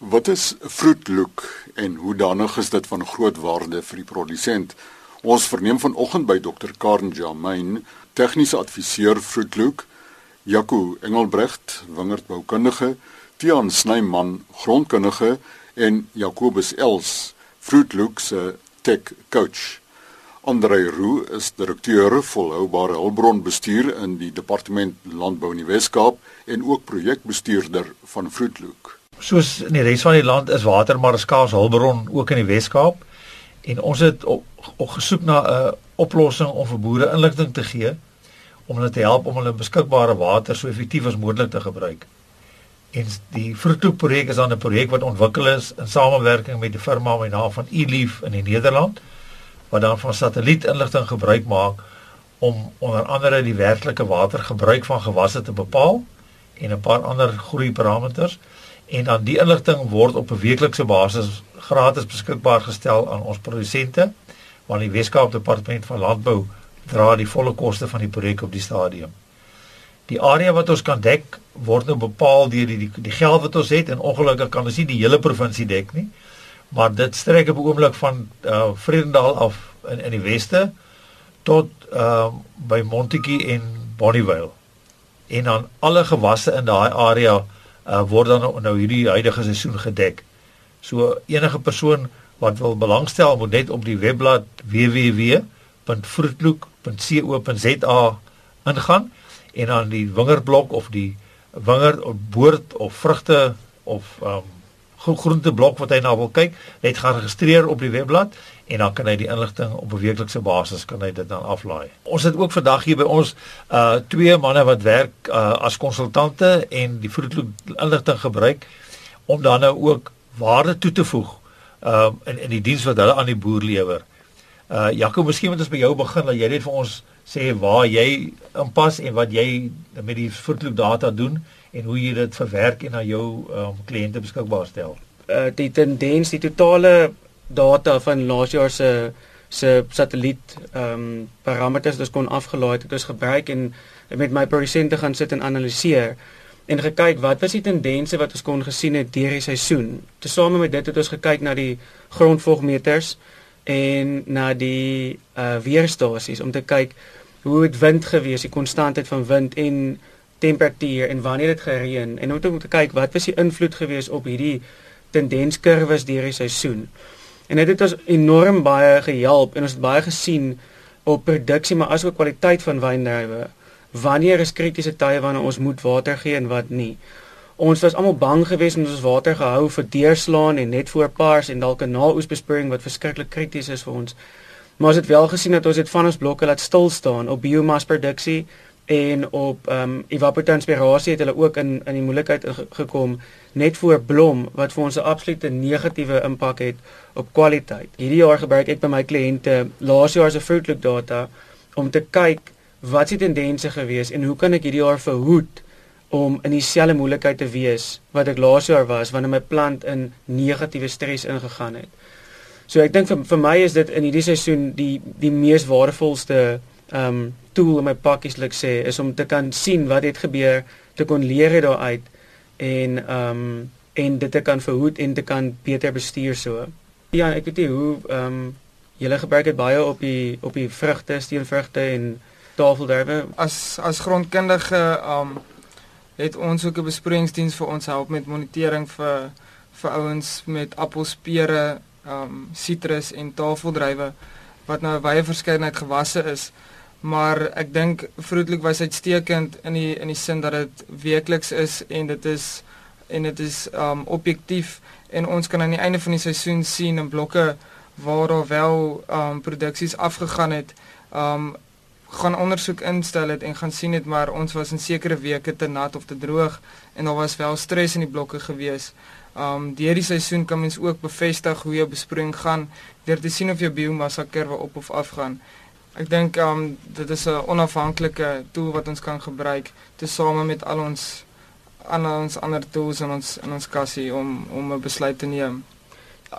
Wat is Fruit Look en hoe danig is dit van groot waarde vir die produsent? Ons verneem vanoggend by Dr. Karen Jamain, tegniese adviseur Fruit Look, Jaco Engelbrecht, wingerdboukundige, Tiaan Snyman, grondkundige en Jacobus Els, Fruit Look se tech coach. Andre Roo is direkteur volhoubare hulpbronbestuur in die departement landbou in die Wes-Kaap en ook projekbestuurder van Fruit Look soos in die res van die land is water maar 'n skaars hulpbron ook in die Wes-Kaap en ons het op, op gesoek na 'n oplossing om vir boere inligting te gee om hulle te help om hulle beskikbare water so effektief as moontlik te gebruik. En die Vroetoek projek is dan 'n projek wat ontwikkel is in samewerking met die firma met naam van eLeaf in die Nederland wat dan van satellietinligting gebruik maak om onder andere die werklike watergebruik van gewasse te bepaal en 'n paar ander groeiparameters en dan die inligting word op 'n weeklikse basis gratis beskikbaar gestel aan ons produsente want die Weskaap Departement van Landbou dra die volle koste van die projek op die stadium. Die area wat ons kan dek word nou bepaal deur die, die die geld wat ons het en ongelukkig kan ons nie die hele provinsie dek nie. Maar dit strek op 'n oomblik van uh Vredendal af in in die weste tot uh by Montetjie en Bonnievale. En dan alle gewasse in daai area uh, word dan nou, nou hierdie huidige seisoen gedek. So enige persoon wat wil belangstel moet net op die webblad www.fruitlook.co.za ingaan en dan die wingerblok of die winger of boord of vrugte of um, groenteblok wat hy nou wil kyk, net gaan registreer op die webblad en dan kan hy die inligting op 'n weeklikse basis kan hy dit dan aflaai. Ons het ook vandag hier by ons uh twee manne wat werk uh as konsultante en die vroedloop inligting gebruik om dan nou ook waarde toe te voeg uh in in die diens wat hulle aan die boer lewer. Uh Jaco, miskien moet ons by jou begin dat jy net vir ons sê waar jy inpas en wat jy met die vroedloop data doen en hoe jy dit verwerk en aan jou um, kliënte beskikbaar stel. Uh die tendens, die totale data van laas jaar se se satelliet ehm um, parameters wat ons kon afgelaai het, het ons gebruik en met my produsente gaan sit en analiseer en gekyk wat was die tendense wat ons kon gesien het deur die seisoen. Tesame met dit het ons gekyk na die grondvogmeters en na die uh weerstasies om te kyk hoe dit wind gewees, die konstantheid van wind en temperatuur en wanneer dit gereën en om te kyk wat was die invloed gewees op hierdie tendenskurwes deur die seisoen. En dit het ons enorm baie gehelp en ons het baie gesien op produksie maar asook kwaliteit van wyndruiwe. Wanneer is kritiese tye wanneer ons moet water gee en wat nie. Ons was almal bang geweest om ons water gehou vir deurslaan en net voor paars en dalk 'n naoesbesproeiing wat verskriklik krities is vir ons. Maar ons het wel gesien dat ons dit van ons blokke laat stil staan op biomasproduksie en op ehm um, evapotranspirasie het hulle ook in in die moeilikheid gekom net voor blom wat vir ons 'n absolute negatiewe impak het op kwaliteit. Hierdie jaar gebruik ek by my kliënte laas jaar se fruitlook data om te kyk wat se tendense gewees en hoe kan ek hierdie jaar verhoed om in dieselfde moeilikheid te wees wat ek laas jaar was wanneer my plant in negatiewe stres ingegaan het. So ek dink vir vir my is dit in hierdie seisoen die die mees waardevolste um, tool in my pakkies like sê is om te kan sien wat het gebeur, te kon leer uit daaruit en um, en dit te kan verhoed en te kan beter bestuur so. Ja, ek weet nie hoe um, julle gebruik dit baie op die op die vrugte, steenvrugte en tafelderwe. As as grondkundige um, het ons ook 'n besproeiingsdiens vir ons help met monitering vir vir ouens met appels, pere, um, sitrus en tafeldrywe wat nou 'n wye verskeidenheid gewasse is maar ek dink vroedelik was uitstekend in die in die sin dat dit weekliks is en dit is en dit is um objektief en ons kan aan die einde van die seisoen sien in blokke waar daar wel um produksies afgegaan het um gaan ondersoek instel het en gaan sien het maar ons was in sekere weke te nat of te droog en daar was wel stres in die blokke gewees. Um deur die seisoen kan mens ook bevestig hoe jou besproeiing gaan deur te sien of jou biomassa kurwe op of af gaan. Ek dink um dit is 'n onafhanklike tool wat ons kan gebruik tesame met al ons aan ons ander tools in ons in ons kassie om om 'n besluit te neem.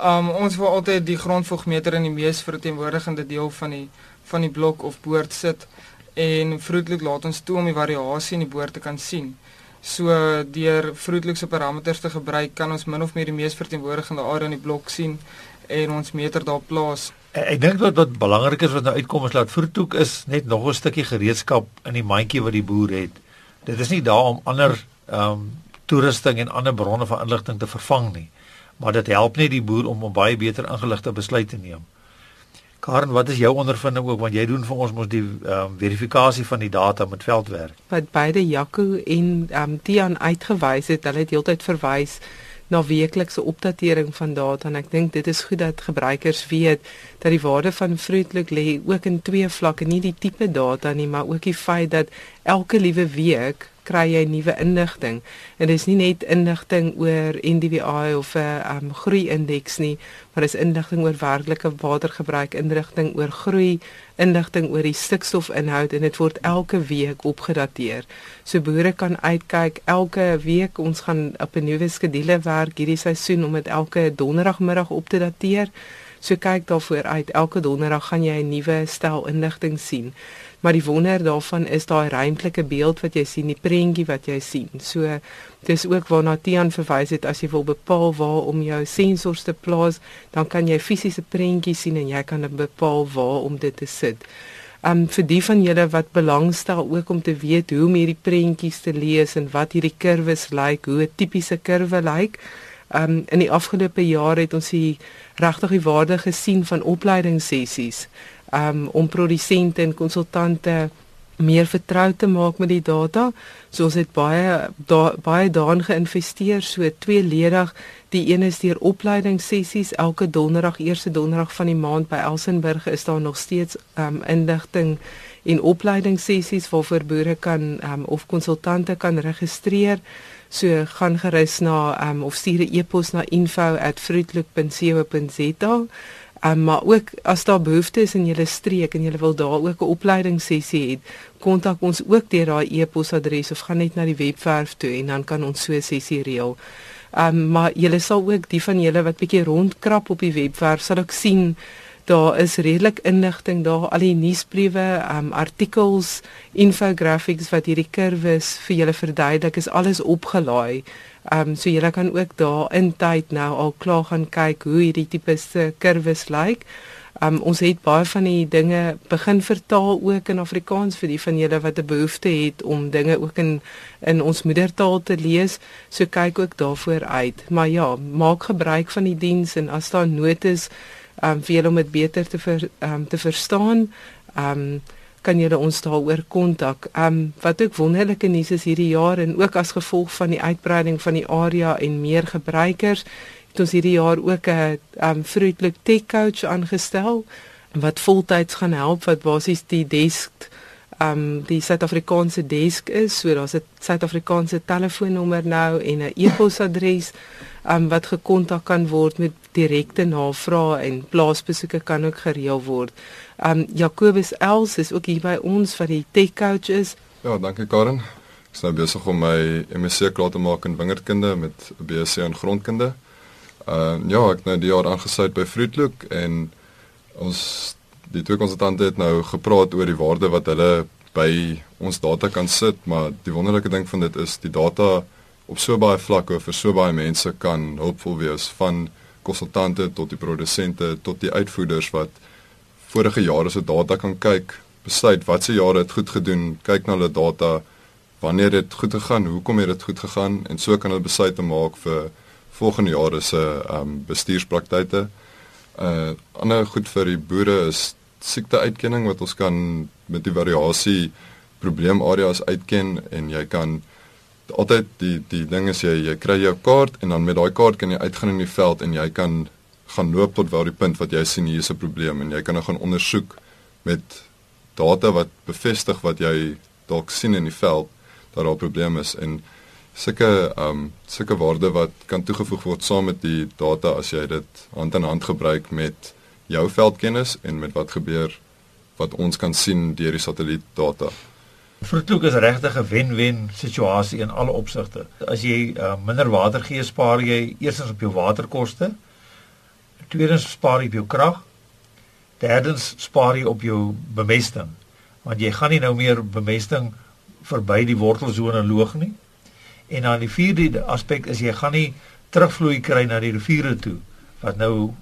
Um ons wil altyd die grondvogmeter in die mees verteenwoordigende deel van die van die blok of boord sit en vroedelik laat ons toe om die variasie in die boord te kan sien. So deur Fruitloop se parameters te gebruik, kan ons min of meer die mees verteenwoordigende area in die blok sien en ons meter daar plaas. Ek dink wat wat belangrik is wat nou uitkom is dat Fruitloop is net nog 'n stukkie gereedskap in die mandjie wat die boer het. Dit is nie daar om ander ehm um, toerusting en ander bronne van inligting te vervang nie. Maar dit help net die boer om 'n baie beter ingeligte besluit te neem. Karen, wat is jou ondervinding ook want jy doen vir ons mos die ehm um, verifikasie van die data met veldwerk. Wat beide Jaco en ehm um, Tian uitgewys het, hulle het heeltyd verwys na weeklikse opdatering van data. En ek dink dit is goed dat gebruikers weet dat die waarde van Fruitloop lê ook in twee vlakke, nie die tipe data nie, maar ook die feit dat elke liewe week kry jy nuwe inligting. En dit is nie net inligting oor NDVI of 'n um, groei indeks nie, maar dis inligting oor werklike watergebruik, inligting oor groei, inligting oor die stikstofinhoud en dit word elke week opgedateer. So boere kan uitkyk elke week ons gaan op 'n nuwe skedule werk hierdie seisoen om dit elke donderdagmiddag op te dateer. So kyk daarvoor uit elke donderdag gaan jy 'n nuwe stel inligting sien maar die wonder daarvan is daai ruimtelike beeld wat jy sien, die prentjie wat jy sien. So dis ook waarna Tian verwys het as jy wil bepaal waar om jou sensors te plaas, dan kan jy fisiese prentjies sien en jy kan bepaal waar om dit te sit. Um vir die van julle wat belangstel ook om te weet hoe om hierdie prentjies te lees en wat hierdie kurwes lyk, like, hoe 'n tipiese kurwe lyk. Like, um in die afgelope jare het ons hier regtig die waarde gesien van opleidingssessies um, om produsente en konsultante meer vertrou te maak met die data. So ons het baie da, baie daarin geïnvesteer, so tweeledig. Die een is deur opleidingssessies elke donderdag, eerste donderdag van die maand by Elsenburg is daar nog steeds um, inligting en opleidingssessies waarvoor boere kan um, of konsultante kan registreer. So gaan gerus na um, of stuur 'n e-pos na info@fruitloop.co.za. Um, maar ook as daar behoefte is in julle streek en julle wil daar ook 'n opleidingssessie hê, kontak ons ook deur daai e-posadres of gaan net na die webwerf toe en dan kan ons so 'n sessie reël. Um, maar julle sal ook die van julle wat bietjie rondkrap op die webwerf sal ook sien daar is redelik inligting daar al die nuusbriewe, um, artikels, infographics wat hierdie kurwes vir julle verduidelik is alles opgelaai. Um, so julle kan ook daar in tyd nou al klaar gaan kyk hoe hierdie tipe se kurwes lyk. Ehm um, ons het baie van die dinge begin vertaal ook in Afrikaans vir die van julle wat 'n behoefte het om dinge ook in in ons moedertaal te lees. So kyk ook daarvoor uit. Maar ja, maak gebruik van die diens en as daar nood is um, vir julle om dit beter te ver, um, te verstaan. Ehm um, kan julle ons daaroor kontak. Ehm um, wat ook wonderlike nuus is hierdie jaar en ook as gevolg van die uitbreiding van die area en meer gebruikers het ons hierdie jaar ook 'n um, Fruitloop Tech Coach aangestel wat voltyds gaan help wat basies die desk um, die Suid-Afrikaanse desk is. So daar's 'n Suid-Afrikaanse telefoonnommer nou en 'n e-posadres um, wat gekontak kan word met direkte navrae en plaasbesoeke kan ook gereël word. Um Jacobus Els is ook hier by ons vir die tech coach is. Ja, dankie Karen. Ek is nou besig om my MSc klaar te maak in wingerdkunde met 'n BSc in grondkunde. Uh ja, ek het nou die jaar aangesluit by Fruitloop en ons die twee konsultante het nou gepraat oor die waarde wat hulle by ons data kan sit, maar die wonderlike ding van dit is die data op so baie vlakke vir so baie mense kan hulpvol wees van konsultante tot die produsente tot die uitvoerders wat vorige jare se data kan kyk, besluit watse jare het goed gedoen, kyk na hulle data, wanneer het goed gegaan, hoekom het dit goed gegaan en so kan hulle besluite maak vir volgende jare se um bestuurspraktyke. Uh ander goed vir die boere is siekteuitkenning wat ons kan met die variasie probleemareas uitken en jy kan altyd die die ding is jy jy kry jou kaart en dan met daai kaart kan jy uitgaan in die veld en jy kan gaan loop tot waar die punt wat jy sien hier is 'n probleem en jy kan gaan ondersoek met data wat bevestig wat jy dalk sien in die veld dat daar 'n probleem is en sulke ehm um, sulke waarde wat kan toegevoeg word saam met die data as jy dit hand in hand gebruik met jou veldkennis en met wat gebeur wat ons kan sien deur die satellietdata. Vroeglik is regtig 'n wen-wen situasie in alle opsigte. As jy uh, minder water gee, spaar jy eerstens op jou waterkoste Tweedens spaar jy op jou krag. Derdens spaar jy op jou bemesting. Want jy gaan nie nou meer bemesting verby die wortelsone loog nie. En dan die vierde aspek is jy gaan nie terugvloei kry na die riviere toe wat nou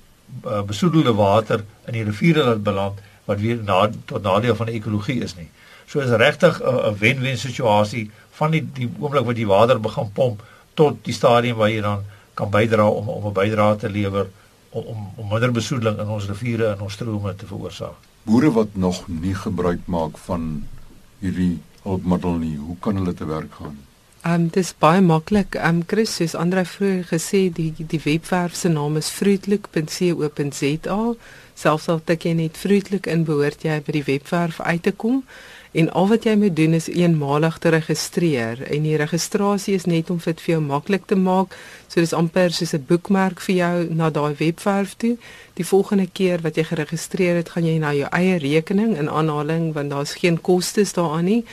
uh, besoedelde water in die riviere laat beland wat weer na tot nadeel van die ekologie is nie. So is regtig 'n wen-wen situasie van die die oomblik wat die water begin pomp tot die stadium waar jy dan kan bydra om om 'n bydrae te lewer om om, om minder besoedeling in ons riviere en ons strome te veroorsaak. Boere wat nog nie gebruik maak van hierdie hulpmiddel nie, hoe kan hulle te werk gaan? Ehm um, dis baie maklik. Ehm um, Chris, soos Andre vroeër gesê, die die webwerf se naam is fruitlik.co.za. Selfs al tik jy net fruitlik in, behoort jy by die webwerf uit te kom. En al wat jy moet doen is eenmalig te registreer en die registrasie is net om dit vir jou maklik te maak. So dis amper soos 'n boekmerk vir jou na daai webwerf toe. Die volgende keer wat jy geregistreer het, gaan jy na jou eie rekening in aanhaling want daar's geen kostes daaraan nie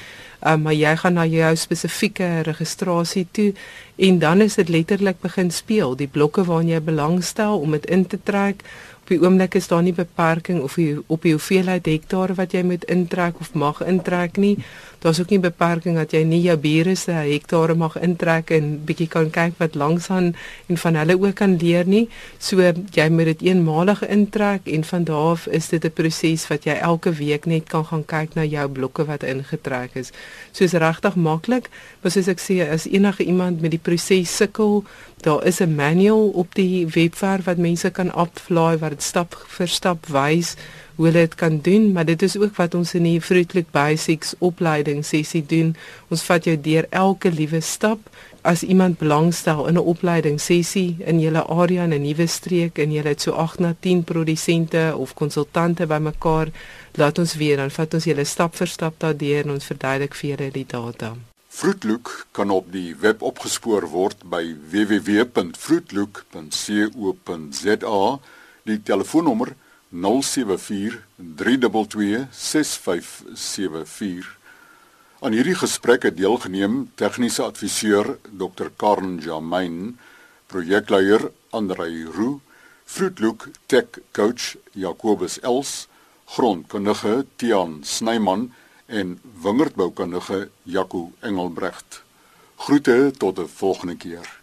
um, maar jy gaan na jou spesifieke registrasie toe en dan is dit letterlik begin speel die blokke waarna jy belangstel om dit in te trek op die oomblik is daar nie beperking of die, op die hoeveelheid hektare wat jy moet intrek of mag intrek nie daar's ook nie beperking dat jy nie jou bure se hektare mag intrek en bietjie kan kyk wat langs aan en van hulle ook kan leer nie. So jy moet dit eenmalig intrek en van daar af is dit 'n proses wat jy elke week net kan gaan kyk na jou blokke wat ingetrek is. So is regtig maklik, maar soos ek sê as enige iemand met die proses sukkel, daar is 'n manual op die webwerf wat mense kan aflaai wat dit stap vir stap wys hoe hulle dit kan doen, maar dit is ook wat ons in die Fruitlik Basics opleiding sessie doen. Ons vat jou deur elke liewe stap. As iemand belangstel in 'n opleiding sessie in julle area in 'n nuwe streek en julle het so 8 na 10 produsente of konsultante bymekaar, laat ons weer dan vat ons julle stap vir stap daardeur en ons verduidelik vir julle die data. Fruitlook kan op die web opgespoor word by www.fruitlook.co.za. Die telefoonnommer 0724 0723226574 Aan hierdie gesprek het deelgeneem tegniese adviseur Dr Karen Jamain, projekleier Andrei Roo, Fruitlook Tech Coach Jacobus Els, grondkundige Tian Snyman en wingerdboukundige Jaco Engelbrecht. Groete tot 'n volgende keer.